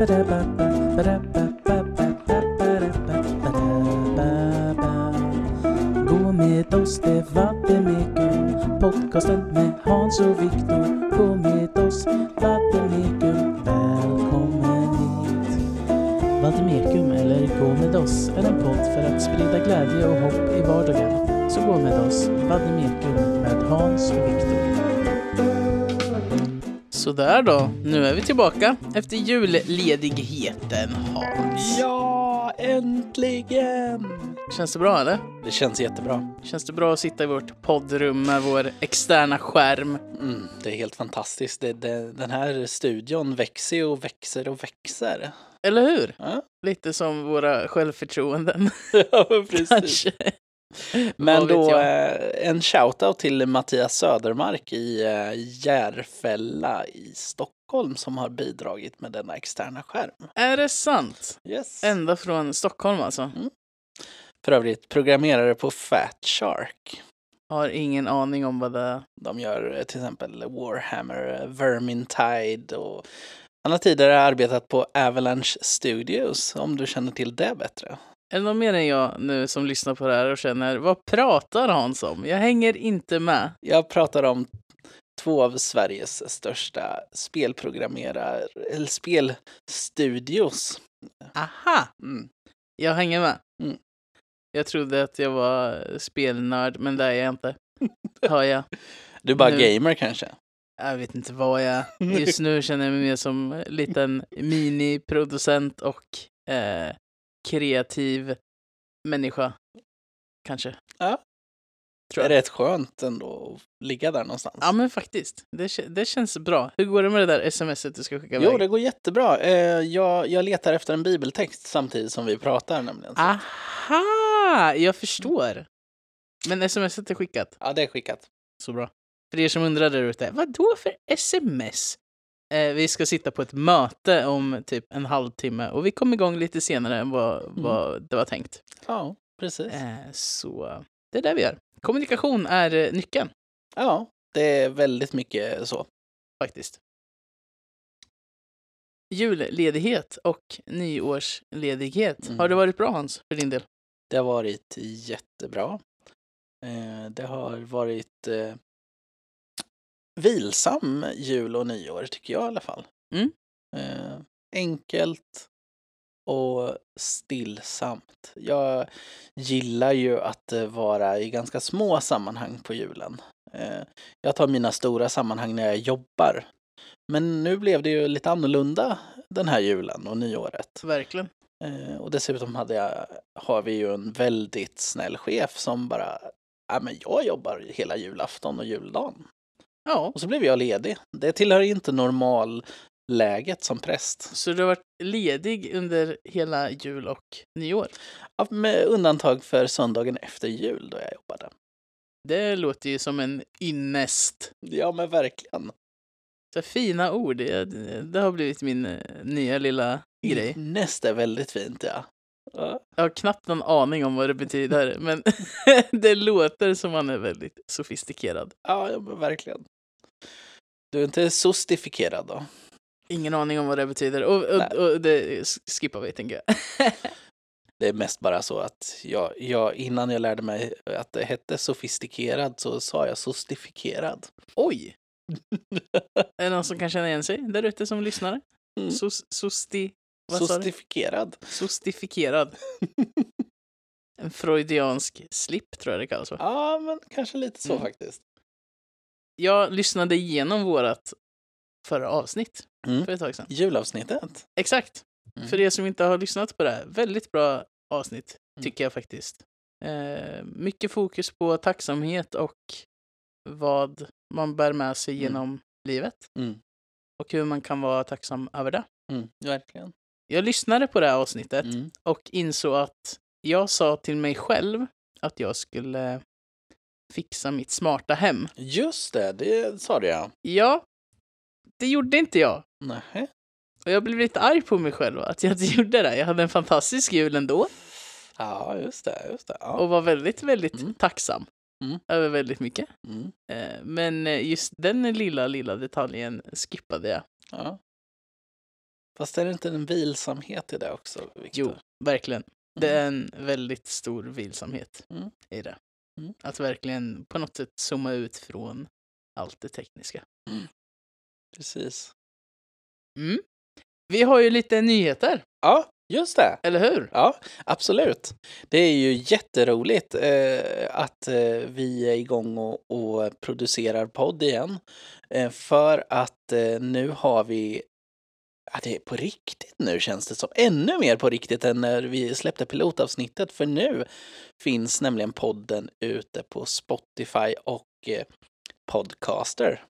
Gå med oss, det var det med Podcasten tillbaka efter julledigheten Hans. Ja, äntligen! Känns det bra eller? Det känns jättebra. Känns det bra att sitta i vårt poddrum med vår externa skärm? Mm, det är helt fantastiskt. Det, det, den här studion växer och växer och växer. Eller hur? Ja, Lite som våra självförtroenden ja precis. kanske. Men då eh, en shoutout till Mattias Södermark i eh, Järfälla i Stockholm som har bidragit med denna externa skärm. Är det sant? Yes. Ända från Stockholm alltså? För övrigt programmerare på Fat Shark. Har ingen aning om vad det är. De gör eh, till exempel Warhammer, eh, Vermintide och han har tidigare arbetat på Avalanche Studios, om du känner till det bättre. Är det någon mer än jag nu som lyssnar på det här och känner vad pratar Hans om? Jag hänger inte med. Jag pratar om två av Sveriges största spelprogrammerare, eller spelstudios. Aha! Mm. Jag hänger med. Mm. Jag trodde att jag var spelnörd, men det är jag inte. Har jag. Du är bara Nu- gamer kanske? Jag vet inte vad jag. Just nu känner jag mig mer som en liten miniproducent och eh, kreativ människa. Kanske. Ja. Tror Det är jag. rätt skönt ändå att ligga där någonstans. Ja, men faktiskt. Det, det känns bra. Hur går det med det där smset du ska skicka iväg? Jo, det går jättebra. Eh, jag, jag letar efter en bibeltext samtidigt som vi pratar nämligen. Ah. Så- Aha! Jag förstår. Men smset är skickat. Ja, det är skickat. Så bra. För er som undrar där ute, vad då för sms? Eh, vi ska sitta på ett möte om typ en halvtimme och vi kom igång lite senare än vad, Mm. vad det var tänkt. Ja, precis. Eh, så det är det vi gör. Kommunikation är eh, nyckeln Ja, det är väldigt mycket så. faktiskt. Julledighet och nyårsledighet. Mm. Har det varit bra Hans, för din del? Det har varit jättebra. Eh, det har varit eh, vilsam jul och nyår, tycker jag i alla fall. Mm. Enkelt och stillsamt. Jag gillar ju att eh, vara i ganska små sammanhang på julen. Eh, jag tar mina stora sammanhang när jag jobbar. Men nu blev det ju lite annorlunda den här julen och nyåret. Verkligen. Eh, och dessutom hade jag, har vi ju en väldigt snäll chef som bara, ja men jag jobbar hela julafton och juldagen. Ja, Och så blev jag ledig. Det tillhör inte normalläget som präst. så du har varit ledig under hela jul och nyår. Ja, Med undantag för söndagen efter jul då jag jobbade. Det låter ju som en ynnest. Ja men verkligen. Så fina ord. Det, det har blivit min eh, nya lilla grej. Näst är väldigt fint ja. ja. Jag har knappt någon aning om vad det betyder, men det låter som man är väldigt sofistikerad. Ja, ja men verkligen. Du är inte sostifikerad då? Ingen aning om vad det betyder. Och, och, och det skippar vi, tänker jag. Det är mest bara så att jag, jag, innan jag lärde mig att det hette sofistikerad så sa jag sostifikerad. Oj! Är det någon som kan känna igen sig där ute som lyssnare? Mm. Sos, sosti... Vad? Sostifikerad. Sostifikerad. En freudiansk slip tror jag det kallas. va? Ja, men kanske lite så Mm. faktiskt. Jag lyssnade igenom vårat förra avsnitt Mm. för ett tag sedan. Julavsnittet. Exakt. Mm. För er som inte har lyssnat på det här, väldigt bra avsnitt Mm. tycker jag faktiskt. Eh, mycket fokus på tacksamhet och vad man bär med sig Mm. genom livet. Mm. Och hur man kan vara tacksam över det. Verkligen. Jag lyssnade på det här avsnittet och insåg att jag sa till mig själv att jag skulle fixa mitt smarta hem. Just det, det sa du ja. Ja, det gjorde inte jag. Nähä. Och jag blev lite arg på mig själv att jag inte gjorde det. Jag hade en fantastisk jul ändå Ja, just det. Just det. Ja. och var väldigt, väldigt Mm. tacksam Mm. över väldigt mycket. Mm. Eh, Men eh, just den lilla, lilla detaljen skippade jag. Ja. Fast är det inte en vilsamhet i det också, Victor? Jo, verkligen. Det Mm. är en väldigt stor vilsamhet Mm. i det. Mm. Att verkligen på något sätt zooma ut från allt det tekniska. Precis. Mm. Vi har ju lite nyheter, Ja, just det. eller hur? Ja, absolut. Det är ju jätteroligt eh, att eh, vi är igång och, och producerar podd igen. Eh, för att eh, nu har vi, ja det är på riktigt nu känns det som, ännu mer på riktigt än när vi släppte pilotavsnittet. För nu finns nämligen podden ute på Spotify och eh, Podcaster.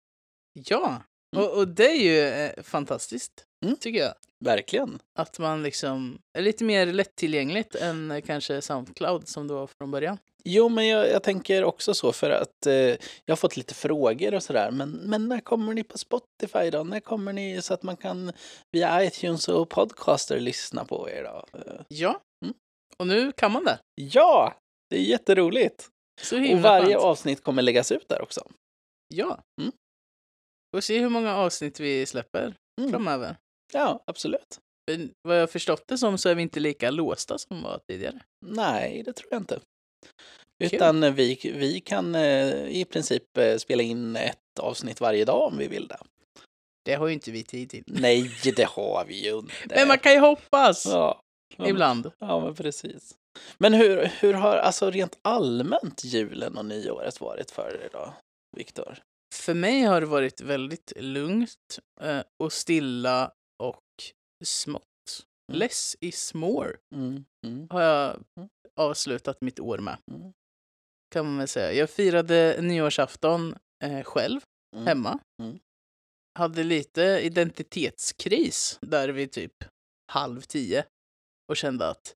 Ja, Mm. och, och det är ju eh, fantastiskt, Mm. tycker jag. Verkligen. Att man liksom är lite mer lättillgängligt än eh, kanske Soundcloud som det var från början. Jo, men jag, jag tänker också så för att eh, jag har fått lite frågor och sådär. Men, men när kommer ni på Spotify då? När kommer ni så att man kan via iTunes och Podcaster lyssna på er då? Ja, Mm. och nu kan man det. Ja, det är jätteroligt. Och varje skönt. avsnitt kommer läggas ut där också. Ja. Mm. Får se hur många avsnitt vi släpper Mm. framöver. Ja, absolut. För vad jag förstått det som så är vi inte lika låsta som var tidigare. Nej, det tror jag inte. Kul. Utan eh, vi, vi kan eh, i princip eh, spela in ett avsnitt varje dag om vi vill det. Det har ju inte vi tid till. Nej, det har vi ju inte. Men man kan ju hoppas ja. Ibland. Ja, men precis. Men hur, hur har alltså rent allmänt julen och nyåret varit för er då, Viktor? För mig har det varit väldigt lugnt eh, och stilla och smått. Mm. Less is more Mm, mm, har jag Mm. avslutat mitt år med. mm, Kan man väl säga. Jag firade nyårsafton eh, själv mm. hemma. Mm. Hade lite identitetskris där vid typ halv tio och kände att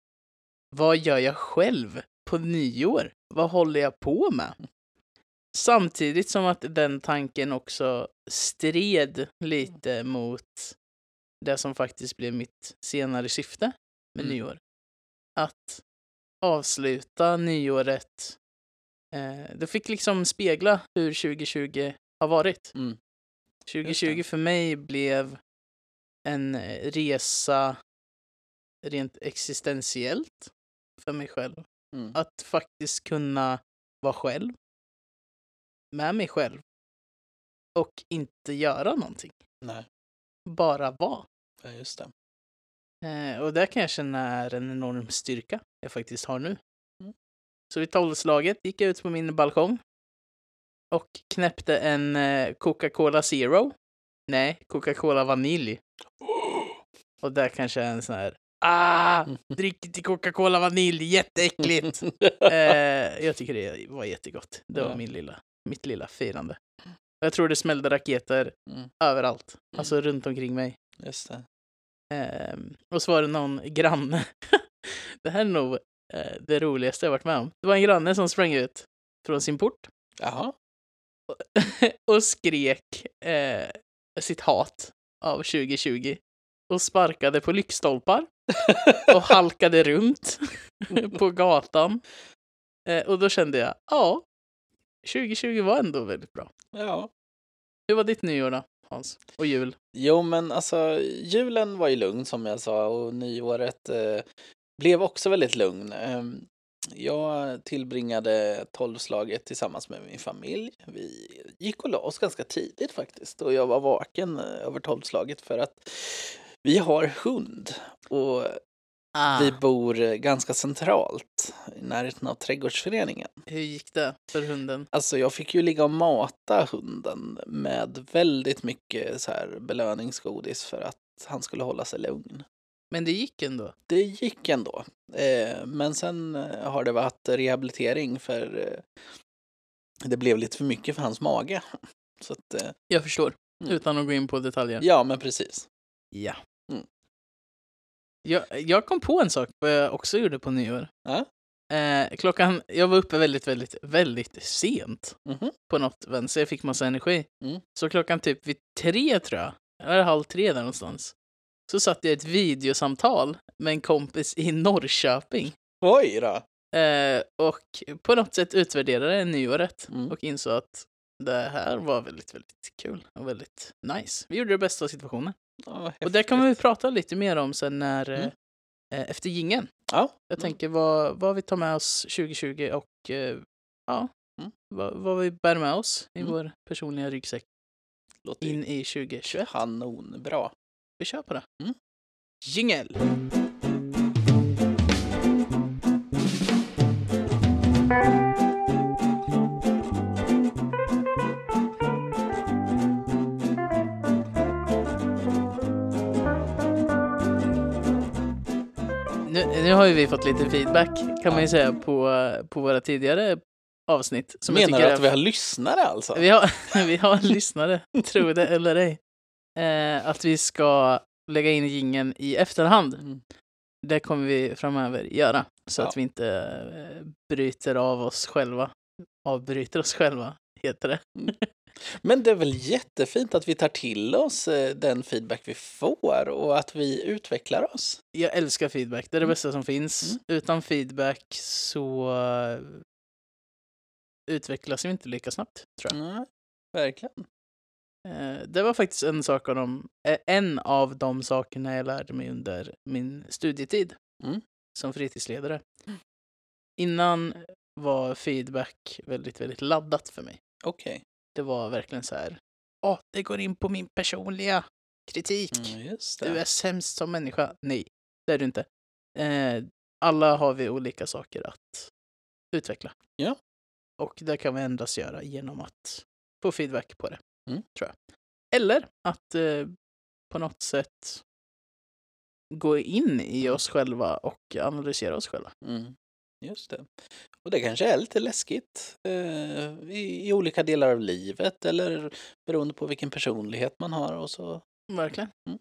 vad gör jag själv på nyår? Vad håller jag på med? Samtidigt som att den tanken också stred lite mot det som faktiskt blev mitt senare syfte med Mm. nyår. Att avsluta nyåret. Eh, det fick liksom spegla hur 2020 har varit. Mm. 2020 för mig blev en eh, resa rent existentiellt för mig själv. Mm. Att faktiskt kunna vara själv med mig själv och inte göra någonting. Nej, Bara vara. ja, just det. Eh, och det kan jag känna är en enorm styrka jag faktiskt har nu. Mm. Så vid tolvslaget gick jag ut på min balkong och knäppte en eh, Coca-Cola Zero. Nej, Coca-Cola Vanilj. Och där kanske är en sån här Ah! Drick inte Coca-Cola Vanilj, jätteäckligt! eh, jag tycker det var jättegott. Det var min lilla, mitt lilla firande. Jag tror det smällde raketer Mm. överallt, alltså runt omkring mig. Just det. Ehm, och så var det någon granne. det här är nog eh, det roligaste jag varit med om. Det var en granne som sprang ut från sin port Jaha. och skrek eh, sitt hat av 2020 och sparkade på lyktstolpar och halkade runt på gatan. Eh, och då kände jag, ja, 2020 var ändå väldigt bra. Ja. Hur var ditt nyår då, Hans? Och jul? Jo, men alltså julen var ju lugn som jag sa och nyåret eh, blev också väldigt lugn. Ehm, jag tillbringade tolvslaget tillsammans med min familj. Vi gick och la oss ganska tidigt faktiskt och jag var vaken eh, över tolvslaget för att vi har hund och Ah, vi bor eh, ganska centralt i närheten av trädgårdsföreningen. hur gick det för hunden? Alltså jag fick ju ligga och mata hunden med väldigt mycket så här belöningsgodis för att han skulle hålla sig lugn. Men det gick ändå. Det gick ändå. Eh, men sen eh, har det varit rehabilitering för eh, det blev lite för mycket för hans mage. Så att, eh, Jag förstår. Mm. Utan att gå in på detaljer. ja, men precis. Ja. Jag, jag kom på en sak vad jag också gjorde på nyår. Ja. Eh, klockan, jag var uppe väldigt, väldigt, väldigt sent Mhm. på något vänster. Jag fick massa energi. Mm. Så klockan typ vid tre tror jag, eller halv tre där någonstans, så satt jag i ett videosamtal med en kompis i Norrköping. Oj då! Eh, och på något sätt utvärderade nyåret Mm. och insåg att det här var väldigt, väldigt kul och väldigt nice. Vi gjorde det bästa av situationen. Ja, Och det kan vi prata lite mer om sen när, Mm. eh, efter gingen. Ja. Jag Mm. tänker vad, vad vi tar med oss 2020 och eh, ja, Mm. vad, vad vi bär med oss i Mm. vår personliga ryggsäck Låter in i 2021. kanonbra. Vi kör på det. Mm. Jingel! Nu, nu har ju vi fått lite feedback kan man ju säga på, på våra tidigare avsnitt. Som Menar du är att vi har lyssnare alltså? vi har, vi har lyssnare, tro det eller ej. Eh, att vi ska lägga in gingen i efterhand. Mm. Det kommer vi framöver göra. Så Ja. att vi inte eh, bryter av oss själva. Avbryter oss själva, heter det. Men det är väl jättefint att vi tar till oss eh, den feedback vi får och att vi utvecklar oss. Jag älskar feedback, det är det Mm. bästa som finns. Mm. Utan feedback så eh, utvecklas vi inte lika snabbt, tror jag. Nej, verkligen. Eh, Det var faktiskt en sak av de, en av de sakerna jag lärde mig under min studietid Mm. som fritidsledare. Innan var feedback väldigt, väldigt laddat för mig. Okej. Det var verkligen så här, åh, det går in på min personliga kritik. Mm, Du är sämst som människa. Nej, det är du inte. Eh, alla har vi olika saker att utveckla. Ja. Och det kan vi endast göra genom att få feedback på det, Mm. tror jag. Eller att eh, på något sätt gå in i oss själva och analysera oss själva. Mm. Just det. Och det kanske är lite läskigt eh, i, i olika delar av livet eller beroende på vilken personlighet man har och så. Verkligen. Mm.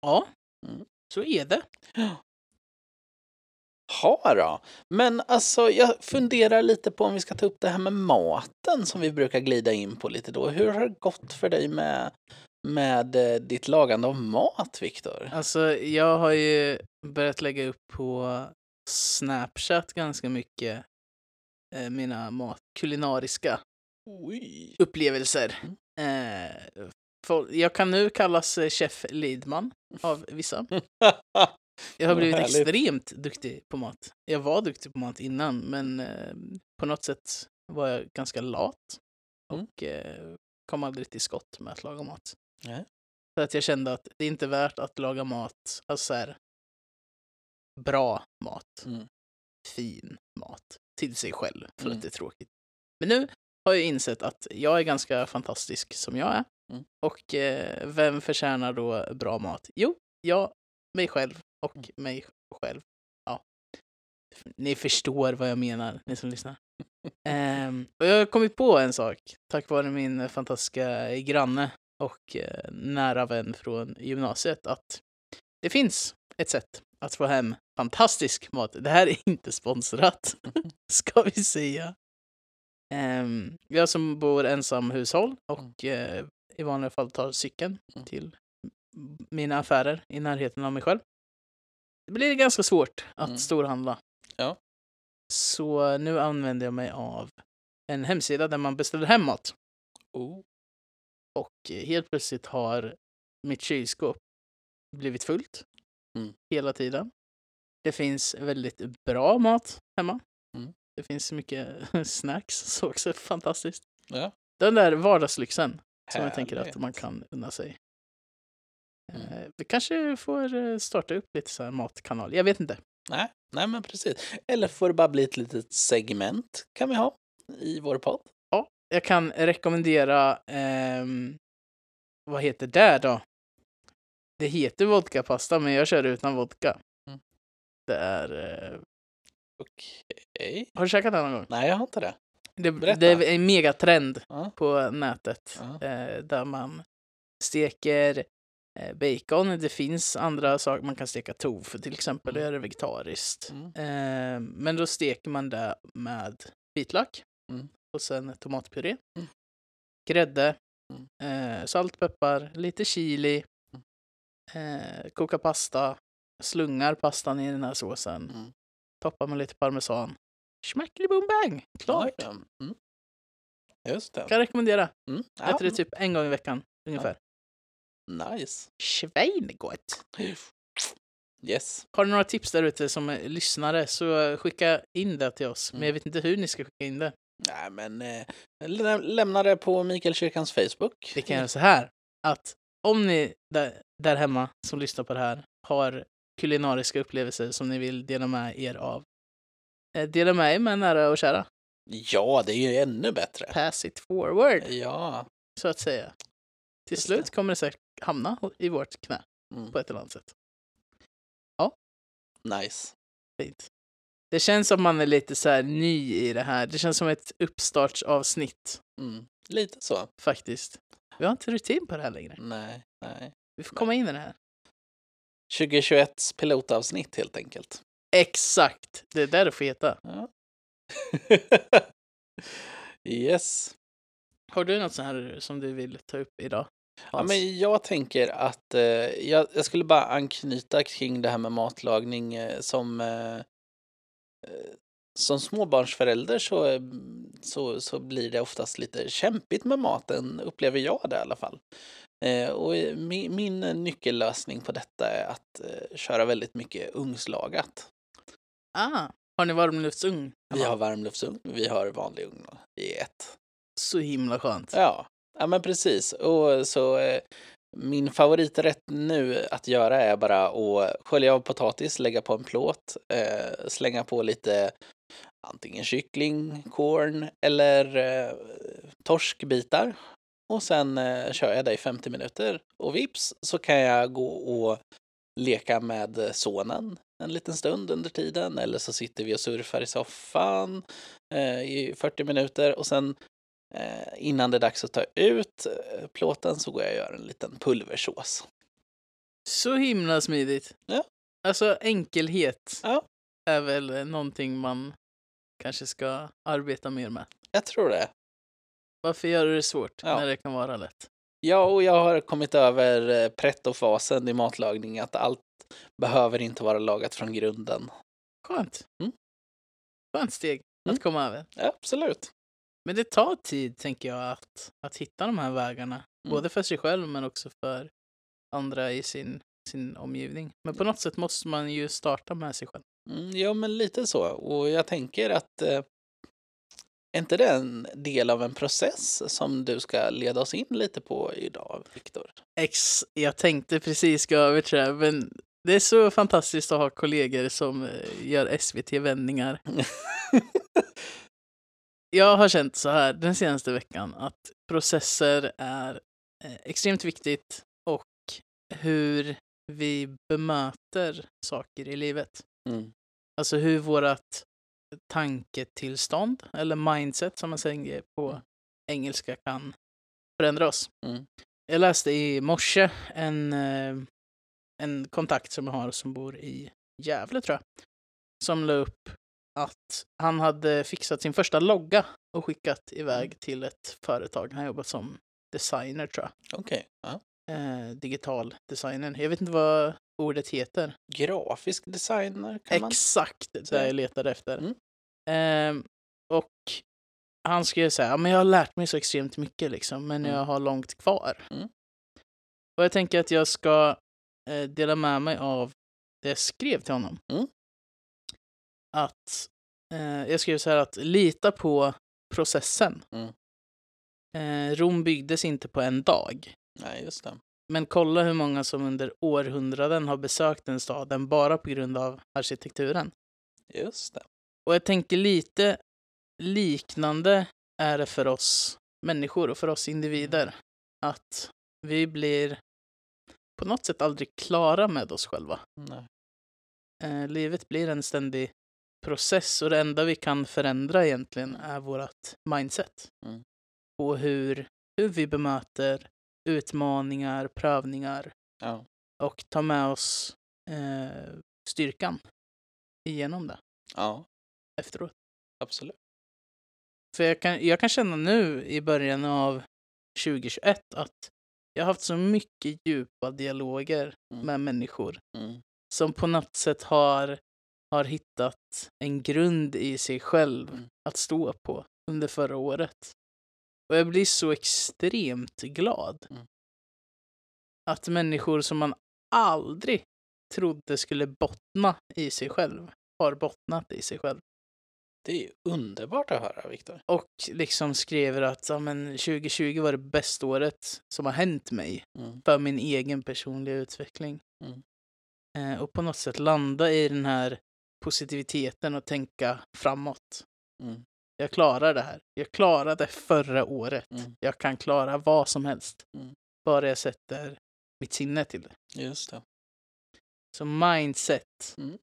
Ja, Mm. så är det. Ha då. Men alltså, jag funderar lite på om vi ska ta upp det här med maten som vi brukar glida in på lite då. Hur har det gått för dig med, med eh, ditt lagande av mat, Viktor? Alltså, jag har ju börjat lägga upp på Snapchat ganska mycket eh, mina mat, kulinariska Oj. upplevelser. Mm. Eh, folk- jag kan nu kallas eh, Chef Lidman av vissa. Jag har blivit härligt. extremt duktig på mat. Jag var duktig på mat innan, men eh, på något sätt var jag ganska lat Mm. och eh, kom aldrig till skott med att laga mat. Nej. För att jag kände att det är inte värt att laga mat, alltså så här, bra mat, Mm. fin mat, till sig själv för Mm. att det är tråkigt. Men nu har jag insett att jag är ganska fantastisk som jag är. Mm. Och eh, vem förtjänar då bra mat? Jo, jag, mig själv och Mm. mig själv. Ja. Ni förstår vad jag menar, ni som lyssnar. Ehm, och jag har kommit på en sak tack vare min fantastiska granne och eh, nära vän från gymnasiet att det finns ett sätt att få hem fantastisk mat. Det här är inte sponsrat, ska vi säga. Um, jag som bor ensam hushåll och eh, i vanliga fall tar cykeln Mm. till mina affärer i närheten av mig själv. Det blir ganska svårt att Mm. storhandla. Ja. Så nu använder jag mig av en hemsida där man beställer hem mat. Oh. Och eh, helt plötsligt har mitt kylskåp blivit fullt Mm. hela tiden. Det finns väldigt bra mat hemma. Mm. Det finns mycket snacks, så också fantastiskt. Ja. Den där vardagslyxen som jag tänker att man kan unna sig. Mm. Eh, Vi kanske får eh, starta upp lite så här matkanal. Jag vet inte. Nej, nej, men precis. Eller får det bara bli ett litet segment kan vi ha i vår podd. Jag kan rekommendera, ehm, vad heter det då? Det heter vodkapasta, men jag kör utan vodka. Mm. Det är... Eh, Okej. har du käkat det någon gång? Nej, jag har inte det. Det, Berätta. det är en megatrend Ja. på nätet. Ja. Eh, där man steker eh, bacon. Det finns andra saker. Man kan steka tofu till exempel Mm. göra det vegetariskt. Mm. Eh, men då steker man det med vitlök Mm. och sen tomatpuré. Mm. Grädde, Mm. eh, salt, peppar, lite chili, eh, koka pasta, slungar pastan i den här såsen, Mm. toppar med lite parmesan. Schmackeliboom bang! Klart! Ja, Mm. Just det. Kan rekommendera. Mm. Äter det typ en gång i veckan ungefär. Nice. Schweingott. Yes. Har du några tips där ute som är lyssnare så skicka in det till oss. Men Mm. jag vet inte hur ni ska skicka in det. Nej, men eh, lä- lämna det på Mikaelkyrkans Facebook. Vi kan göra så här att om ni där, där hemma som lyssnar på det här har kulinariska upplevelser som ni vill dela med er av. eh, Dela med er med nära och kära. Ja, det är ju ännu bättre. Pass it forward, Ja. så att säga. Till Just slut det. kommer det säkert hamna i vårt knä Mm. på ett eller annat sätt. Nice. Fint. Det känns som man är lite så här ny i det här. Det känns som ett uppstartsavsnitt Mm. Lite så. faktiskt. Vi har inte rutin på det här längre. Nej, nej. Vi får komma in i det här. 2021 pilotavsnitt helt enkelt. Exakt! Det är där det får heta. Ja. yes. Har du något så här som du vill ta upp idag? Ja, men jag tänker att eh, jag, jag skulle bara anknyta kring det här med matlagning eh, som eh, eh, som småbarnsförälder så, eh, så, så blir det oftast lite kämpigt med maten, upplever jag det i alla fall. Eh, och min, min nyckellösning på detta är att eh, köra väldigt mycket ugnslagat. Ah, har ni varmluftsugn? Vi har varmluftsugn, vi har vanlig ugn i ett. Så himla skönt. Ja, ja men precis. Och så eh, min favoriträtt nu att göra är bara att skölja av potatis, lägga på en plåt, eh, slänga på lite antingen kyckling, korn eller eh, torskbitar. Och sen eh, kör jag det i 50 minuter. Och vips så kan jag gå och leka med sonen en liten stund under tiden. Eller så sitter vi och surfar i soffan eh, i 40 minuter och sen Eh, innan det är dags att ta ut eh, plåten så går jag och gör en liten pulversås. Så himla smidigt. Ja. Alltså enkelhet Ja. är väl någonting man kanske ska arbeta mer med. Jag tror det. Varför gör du det svårt Ja. när det kan vara lätt? Ja, och jag har kommit över eh, pretto-fasen i matlagning, att allt behöver inte vara lagat från grunden. Skönt. Mm. Skönt steg Mm. att komma över. Ja, absolut. Men det tar tid, tänker jag, att, att hitta de här vägarna. Mm. Både för sig själv men också för andra i sin, sin omgivning. Men på något sätt måste man ju starta med sig själv. Mm, ja, men lite så. Och jag tänker att eh, är inte det en del av en process som du ska leda oss in lite på idag, Viktor? Ex, jag tänkte precis gå över till det men det är så fantastiskt att ha kollegor som eh, gör SVT-vändningar. Jag har känt så här den senaste veckan att processer är eh, extremt viktigt och hur vi bemöter saker i livet. Mm. Alltså hur vårt tanketillstånd, eller mindset som man säger på engelska, kan förändra oss. Mm. Jag läste i morse en, eh, en kontakt som jag har som bor i Gävle, tror jag, som la upp att han hade fixat sin första logga och skickat iväg till ett företag. Han jobbat som designer, tror jag. Okej. Ja. Eh, digital designer. Jag vet inte vad ordet heter. Grafisk designer kan man Exakt det jag letade efter. Mm. Ehm, och han skrev så här, "Ja, men jag har lärt mig så extremt mycket liksom, men Mm. jag har långt kvar. Mm. Och jag tänker att jag ska eh, dela med mig av det jag skrev till honom. Mm. Att eh, jag skrev så här att lita på processen. Mm. Eh, Rom byggdes inte på en dag. Nej, just det. Men kolla hur många som under århundraden har besökt den staden bara på grund av arkitekturen. Just det. Och jag tänker lite liknande är det för oss människor och för oss individer. Att vi blir på något sätt aldrig klara med oss själva. Eh, livet blir en ständig process och det enda vi kan förändra egentligen är vårt mindset. Mm. På hur, hur vi bemöter utmaningar, prövningar Ja. och ta med oss eh, styrkan igenom det ja, efteråt. absolut. För jag kan, jag kan känna nu i början av 2021 att jag har haft så mycket djupa dialoger Mm. med människor Mm. som på något sätt har, har hittat en grund i sig själv Mm. att stå på under förra året. Och jag blir så extremt glad. Mm. Att människor som man aldrig trodde skulle bottna i sig själv har bottnat i sig själv. Det är ju underbart att höra, Viktor. Och liksom skriver att ja, men 2020 var det bästa året som har hänt mig Mm. för min egen personliga utveckling. Mm. Eh, och på något sätt landa i den här positiviteten och tänka framåt. Mm. Jag klarar det här. Jag klarade förra året. Mm. Jag kan klara vad som helst. Mm. Bara jag sätter mitt sinne till det. Just det. Så mindset Mm.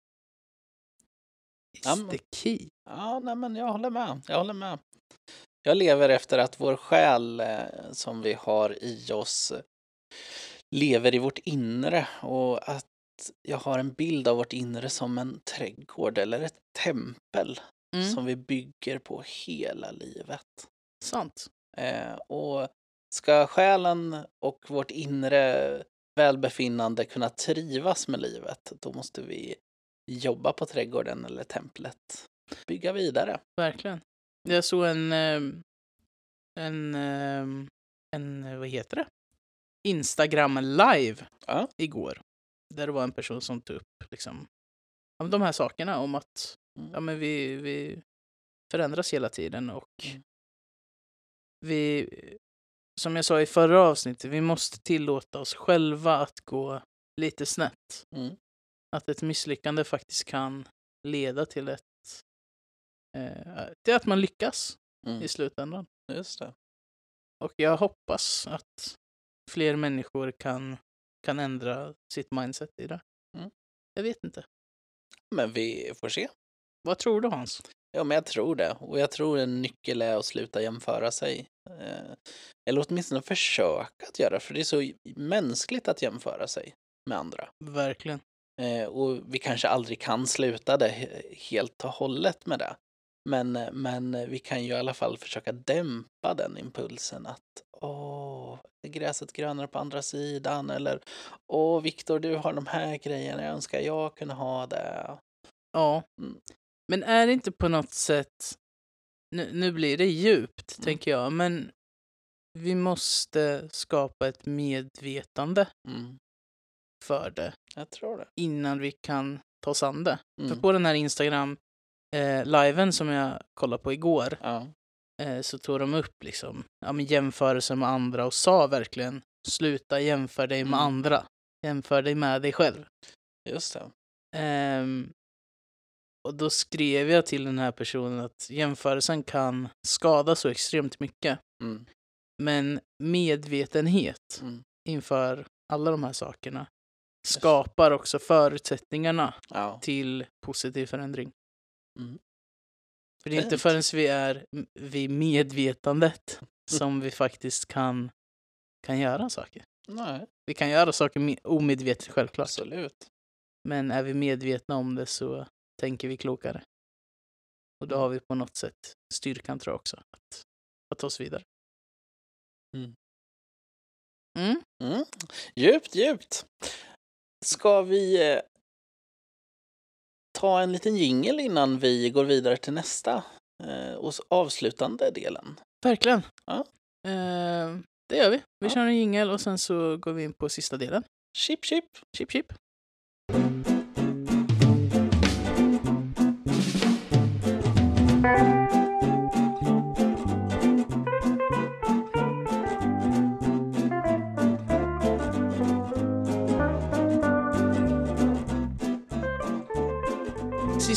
is Ja, the key. Ja, nej, men jag håller med. Jag håller med. Jag lever efter att vår själ eh, som vi har i oss lever i vårt inre och att jag har en bild av vårt inre som en trädgård eller ett tempel Mm. som vi bygger på hela livet. Sant. Eh, och ska själen och vårt inre välbefinnande kunna trivas med livet, då måste vi jobba på trädgården eller templet. Bygga vidare. Verkligen. Jag såg en, ehm, en, ehm, en, vad heter det? Instagram live Ja. igår. Där det var en person som tog upp liksom, om de här sakerna om att. Ja, men vi, vi förändras hela tiden och Mm. vi, som jag sa i förra avsnittet, vi måste tillåta oss själva att gå lite snett. Mm. Att ett misslyckande faktiskt kan leda till ett eh, till att man lyckas Mm. i slutändan. Just det. Och jag hoppas att fler människor kan, kan ändra sitt mindset i det. Mm. Jag vet inte. Men vi får se. Vad tror du Hans? Ja, men jag tror det. Och jag tror en nyckel är att sluta jämföra sig. Eh, eller åtminstone försöka att göra, för det är så mänskligt att jämföra sig med andra. Verkligen. Eh, och vi kanske aldrig kan sluta det he- helt och hållet med det. Men, men vi kan ju i alla fall försöka dämpa den impulsen att åh, gräset grönare på andra sidan? Eller åh, Viktor, du har de här grejerna, jag önskar jag kunde ha det. Ja. Mm. Men är det inte på något sätt, nu, nu blir det djupt Mm. tänker jag, men vi måste skapa ett medvetande Mm, för det jag tror det. innan vi kan ta oss an det. För Mm. på den här Instagram eh, som jag kollade på igår Ja. eh, så tog de upp liksom, ja, men jämförelser med andra och sa verkligen sluta jämföra dig med Mm. andra. Jämför dig med dig själv. Just det. Ehm, och då skrev jag till den här personen att jämförelsen kan skada så extremt mycket. Mm. Men medvetenhet Mm. inför alla de här sakerna skapar också förutsättningarna Ja. till positiv förändring. Mm. För det är inte förrän vi är vid medvetandet som vi faktiskt kan, kan göra saker. Nej, Vi kan göra saker me- omedvetet självklart. absolut. Men är vi medvetna om det så tänker vi klokare. Och då har vi på något sätt styrkan tror jag också att, att ta oss vidare. Mm. Mm. Mm. Djupt, djupt. Ska vi eh, ta en liten jingel innan vi går vidare till nästa eh, och avslutande delen? Verkligen. Ja. Eh, det gör vi. Vi Ja. kör en jingel och sen så går vi in på sista delen. Chip, chip. Chip chip.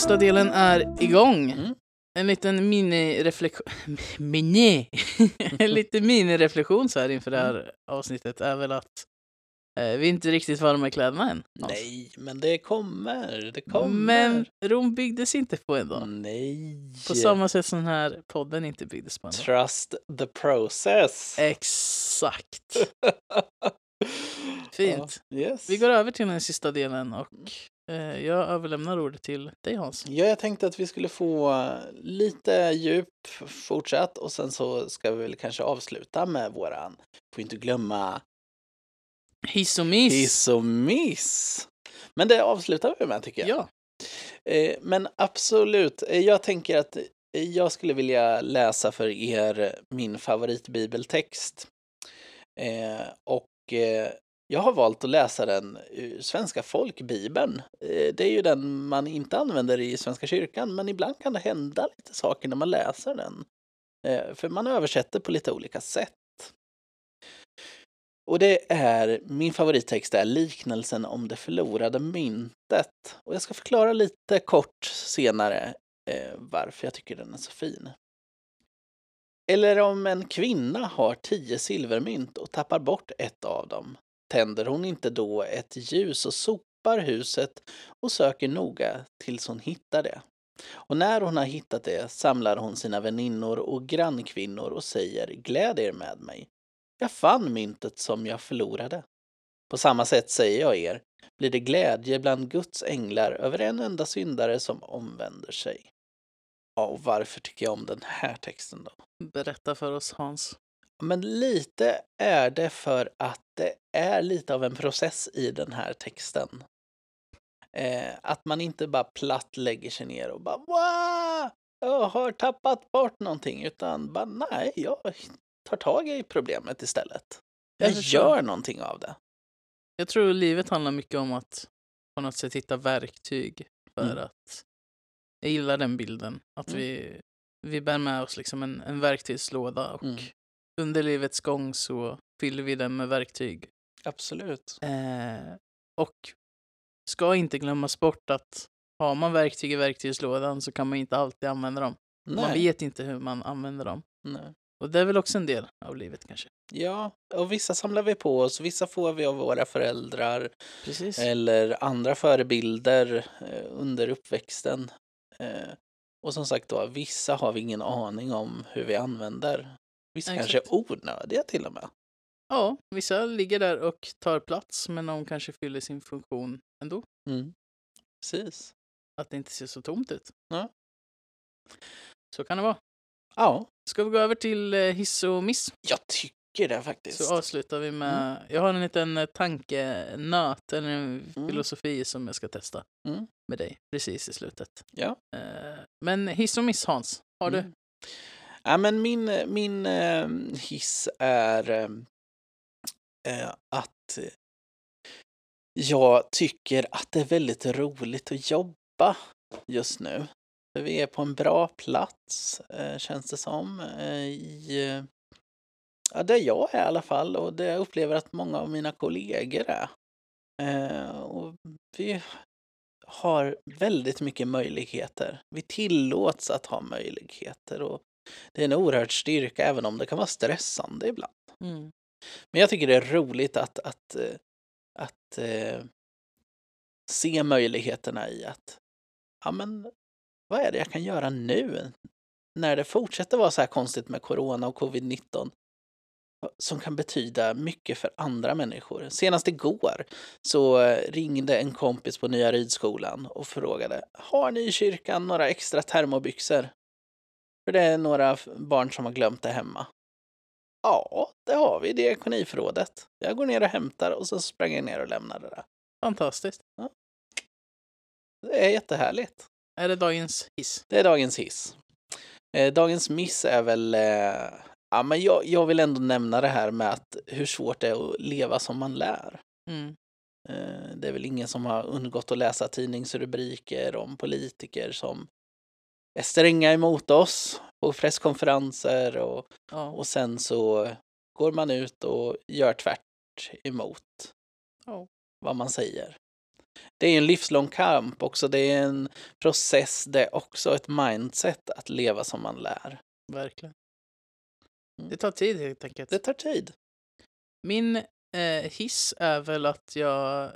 Sista delen är igång. Mm. En liten mini-reflektion. Mini! en liten mini-reflektion så här inför det här avsnittet är väl att eh, vi är inte riktigt varma i kläderna än. Hans. Nej, men det kommer. Det kommer. Men Rom byggdes inte på en dag. Nej. På samma sätt som den här podden inte byggdes på en dag. Trust the process. Exakt. Fint. Ja, yes. Vi går över till den sista delen och eh, jag överlämnar ordet till dig Hans. Ja, jag tänkte att vi skulle få lite djup fortsatt och sen så ska vi väl kanske avsluta med våran, får inte glömma, Hiss och miss. hiss och miss. Men det avslutar vi med tycker jag. Ja. Eh, Men absolut, eh, jag tänker att eh, jag skulle vilja läsa för er min favoritbibeltext. Eh, Och eh, jag har valt att läsa den ur Svenska folkbibeln. Eh, det är ju den man inte använder i Svenska kyrkan, men ibland kan det hända lite saker när man läser den. Eh, för man översätter på lite olika sätt. Och det är, min favorittext är liknelsen om det förlorade myntet. Och jag ska förklara lite kort senare eh, varför jag tycker den är så fin. Eller om en kvinna har tio silvermynt och tappar bort ett av dem. Tänder hon inte då ett ljus och sopar huset och söker noga tills hon hittar det. Och när hon har hittat det samlar hon sina väninnor och grannkvinnor och säger gläd er med mig. Jag fann myntet som jag förlorade. På samma sätt säger jag er, blir det glädje bland Guds änglar över en enda syndare som omvänder sig. Ja, och varför tycker jag om den här texten då? Berätta för oss Hans. Men lite är det för att det är lite av en process i den här texten. Eh, att man inte bara platt lägger sig ner och bara Wow! Jag har tappat bort någonting, utan bara nej, jag tar tag i problemet istället. Jag Jag gör någonting av det. Jag tror livet handlar mycket om att på något sätt hitta verktyg för Mm. att... Jag gillar den bilden. Att Mm. vi, vi bär med oss liksom en, en verktygslåda och Mm. Under livets gång så fyller vi den med verktyg. Absolut. Eh, och ska inte glömmas bort att har man verktyg i verktygslådan så kan man inte alltid använda dem. Man Nej. vet inte hur man använder dem. nej. Och det är väl också en del av livet kanske. Ja, och vissa samlar vi på oss, vissa får vi av våra föräldrar Precis. eller andra förebilder eh, under uppväxten. Eh, och som sagt då, vissa har vi ingen aning om hur vi använder. Vissa Exakt. kanske är onödiga till och med. Ja, vissa ligger där och tar plats men de kanske fyller sin funktion ändå. Mm. Precis. Att det inte ser så tomt ut. Ja. Så kan det vara. Ja, Ska vi gå över till eh, hiss och miss? jag tycker det faktiskt. Så avslutar vi med... Jag har en liten eh, tankenöt, eller en Mm. filosofi som jag ska testa Mm. med dig precis i slutet. Ja. Eh, Men hiss och miss Hans, har du? Ja, men min, min eh, hiss är ehm, eh, att jag tycker att det är väldigt roligt att jobba just nu. För vi är på en bra plats, eh, känns det som, eh, i ja, där jag är i alla fall och det jag upplever att många av mina kollegor är. Eh, och vi har väldigt mycket möjligheter. Vi tillåts att ha möjligheter och det är en oerhörd styrka även om det kan vara stressande ibland. Mm. Men jag tycker det är roligt att, att, eh, att eh, se möjligheterna i att, ja men vad är det jag kan göra nu? När det fortsätter vara så här konstigt med corona och covid-19 som kan betyda mycket för andra människor. Senast igår så eh, ringde en kompis på Nya Rydskolan och frågade Har ni i kyrkan några extra termobyxor? För det är några barn som har glömt det hemma. Ja, det har vi i diakoniförrådet. Jag går ner och hämtar och så sprang jag ner och lämnade det. Fantastiskt. Det är jättehärligt. Är det dagens hiss? Det är dagens hiss. Eh, dagens miss är väl... Eh, ja, men jag, jag vill ändå nämna det här med att hur svårt det är att leva som man lär. Mm. Eh, det är väl ingen som har undgått att läsa tidningsrubriker om politiker som stränga emot oss på presskonferenser och, Ja. och sen så går man ut och gör tvärt emot Ja. vad man säger. Det är en livslång kamp också. Det är en process. Det är också ett mindset att leva som man lär. Verkligen. Mm. Det tar tid helt enkelt. Det tar tid. Min eh, hiss är väl att jag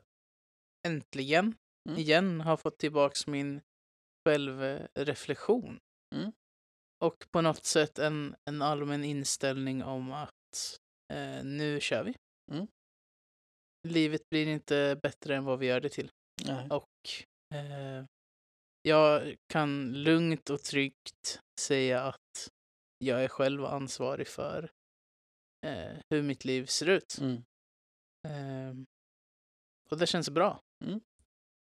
äntligen Mm. igen har fått tillbaks min självreflektion. Mm. Och på något sätt en, en allmän inställning om att eh, nu kör vi. Mm. Livet blir inte bättre än vad vi gör det till. Nej. Och eh, jag kan lugnt och tryggt säga att jag är själv ansvarig för eh, hur mitt liv ser ut. Mm. Ehm, och det känns bra. Mm.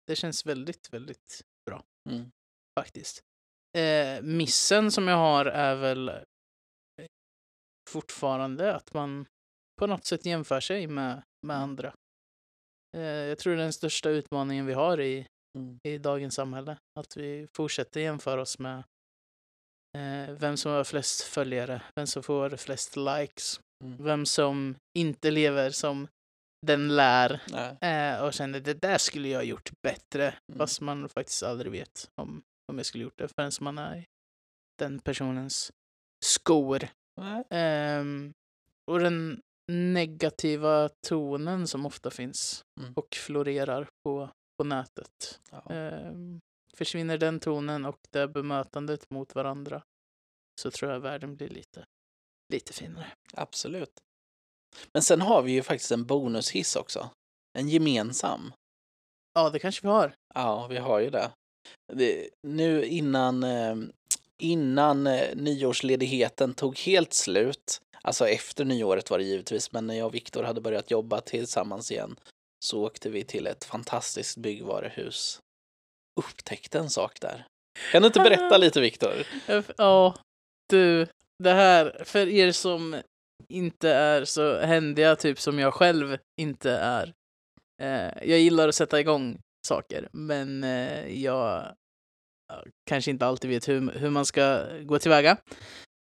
Det känns väldigt, väldigt bra Mm. Faktiskt. Eh, missen som jag har är väl eh, fortfarande att man på något sätt jämför sig med, med Mm. andra. Eh, jag tror det är den största utmaningen vi har i, Mm. i dagens samhälle. Att vi fortsätter jämföra oss med eh, vem som har flest följare, vem som får flest likes, Mm. vem som inte lever som den lär eh, och känner det där skulle jag ha gjort bättre. Mm. Fast man faktiskt aldrig vet om, om jag skulle gjort det förrän man är i den personens skor. Ehm, och den negativa tonen som ofta finns Mm. och florerar på, på nätet. Ja. Ehm, försvinner den tonen och det bemötandet mot varandra så tror jag världen blir lite, lite finare. Absolut. Men sen har vi ju faktiskt en bonushiss också. En gemensam. Ja, det kanske vi har. Ja, vi har ju det. Nu innan, eh, innan eh, nyårsledigheten tog helt slut, alltså efter nyåret var det givetvis, men när jag och Viktor hade börjat jobba tillsammans igen så åkte vi till ett fantastiskt byggvaruhus. Upptäckte en sak där. Kan du inte berätta lite Viktor? Ja, du, det här, för er som inte är så händiga, typ som jag själv inte är. Eh, jag gillar att sätta igång saker, men eh, jag ja, kanske inte alltid vet hur, hur man ska gå tillväga.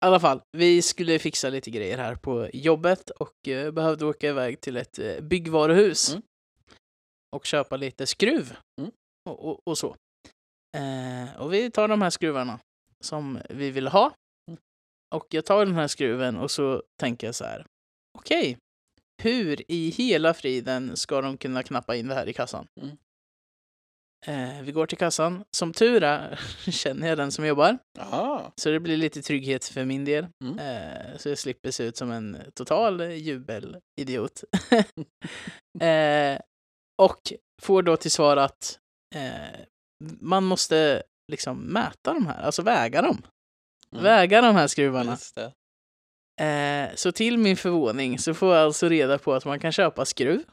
I alla fall, vi skulle fixa lite grejer här på jobbet och eh, behövde åka iväg till ett eh, byggvaruhus Mm. och köpa lite skruv Mm. och, och, och så. Eh, och vi tar de här skruvarna som vi vill ha. Mm. Och jag tar den här skruven och så tänker jag så här. Okej, hur i hela friden ska de kunna knappa in det här i kassan? Mm. Eh, vi går till kassan. Som tur är känner jag den som jobbar. Ja, Så det blir lite trygghet för min del. Mm. Eh, så jag slipper se ut som en total jubelidiot. eh, och får då till svar att eh, man måste liksom mäta de här, alltså väga dem. Mm. Väga de här skruvarna. Eh, så till min förvåning så får jag alltså reda på att man kan köpa skruv,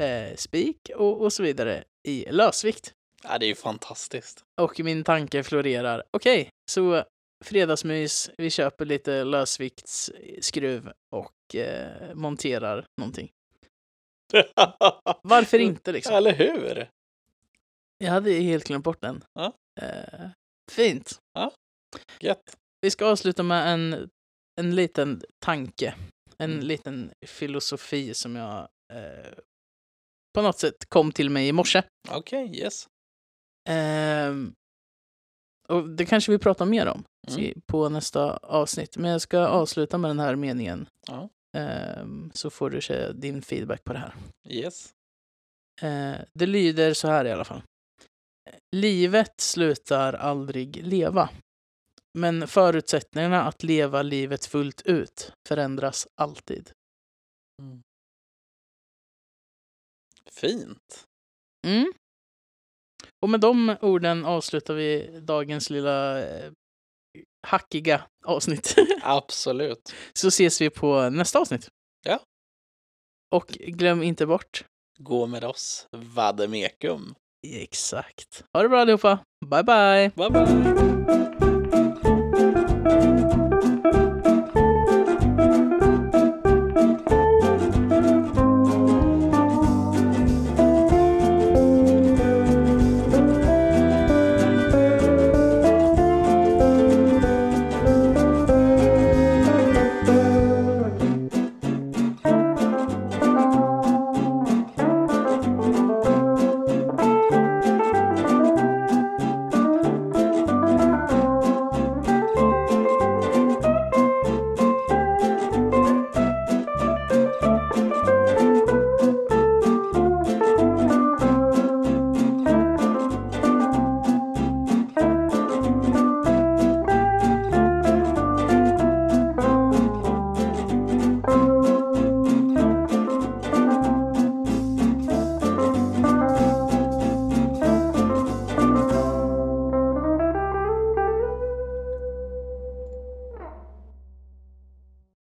eh, spik och, och så vidare i lösvikt. Ja, det är ju fantastiskt. Och min tanke florerar. Okej, så fredagsmys, vi köper lite lösviktsskruv och eh, monterar någonting. Varför inte liksom? Eller hur? Jag hade helt glömt bort den. Ja. Eh, fint. Gött. Vi ska avsluta med en, en liten tanke. En Mm. liten filosofi som jag eh, på något sätt kom till mig i morse. Okej, yes. Ehm, och det kanske vi pratar mer om Mm. på nästa avsnitt. Men jag ska avsluta med den här meningen. Ja. Ehm, så får du säga din feedback på det här. Yes. Eh, det lyder så här i alla fall. Livet slutar aldrig leva. Men förutsättningarna att leva livet fullt ut förändras alltid. Mm. Fint. Mm. Och med de orden avslutar vi dagens lilla eh, hackiga avsnitt. Absolut. Så ses vi på nästa avsnitt. Ja. Och glöm inte bort. Gå med oss. Vademekum. Exakt. Ha det bra allihopa. Bye bye. Bye bye.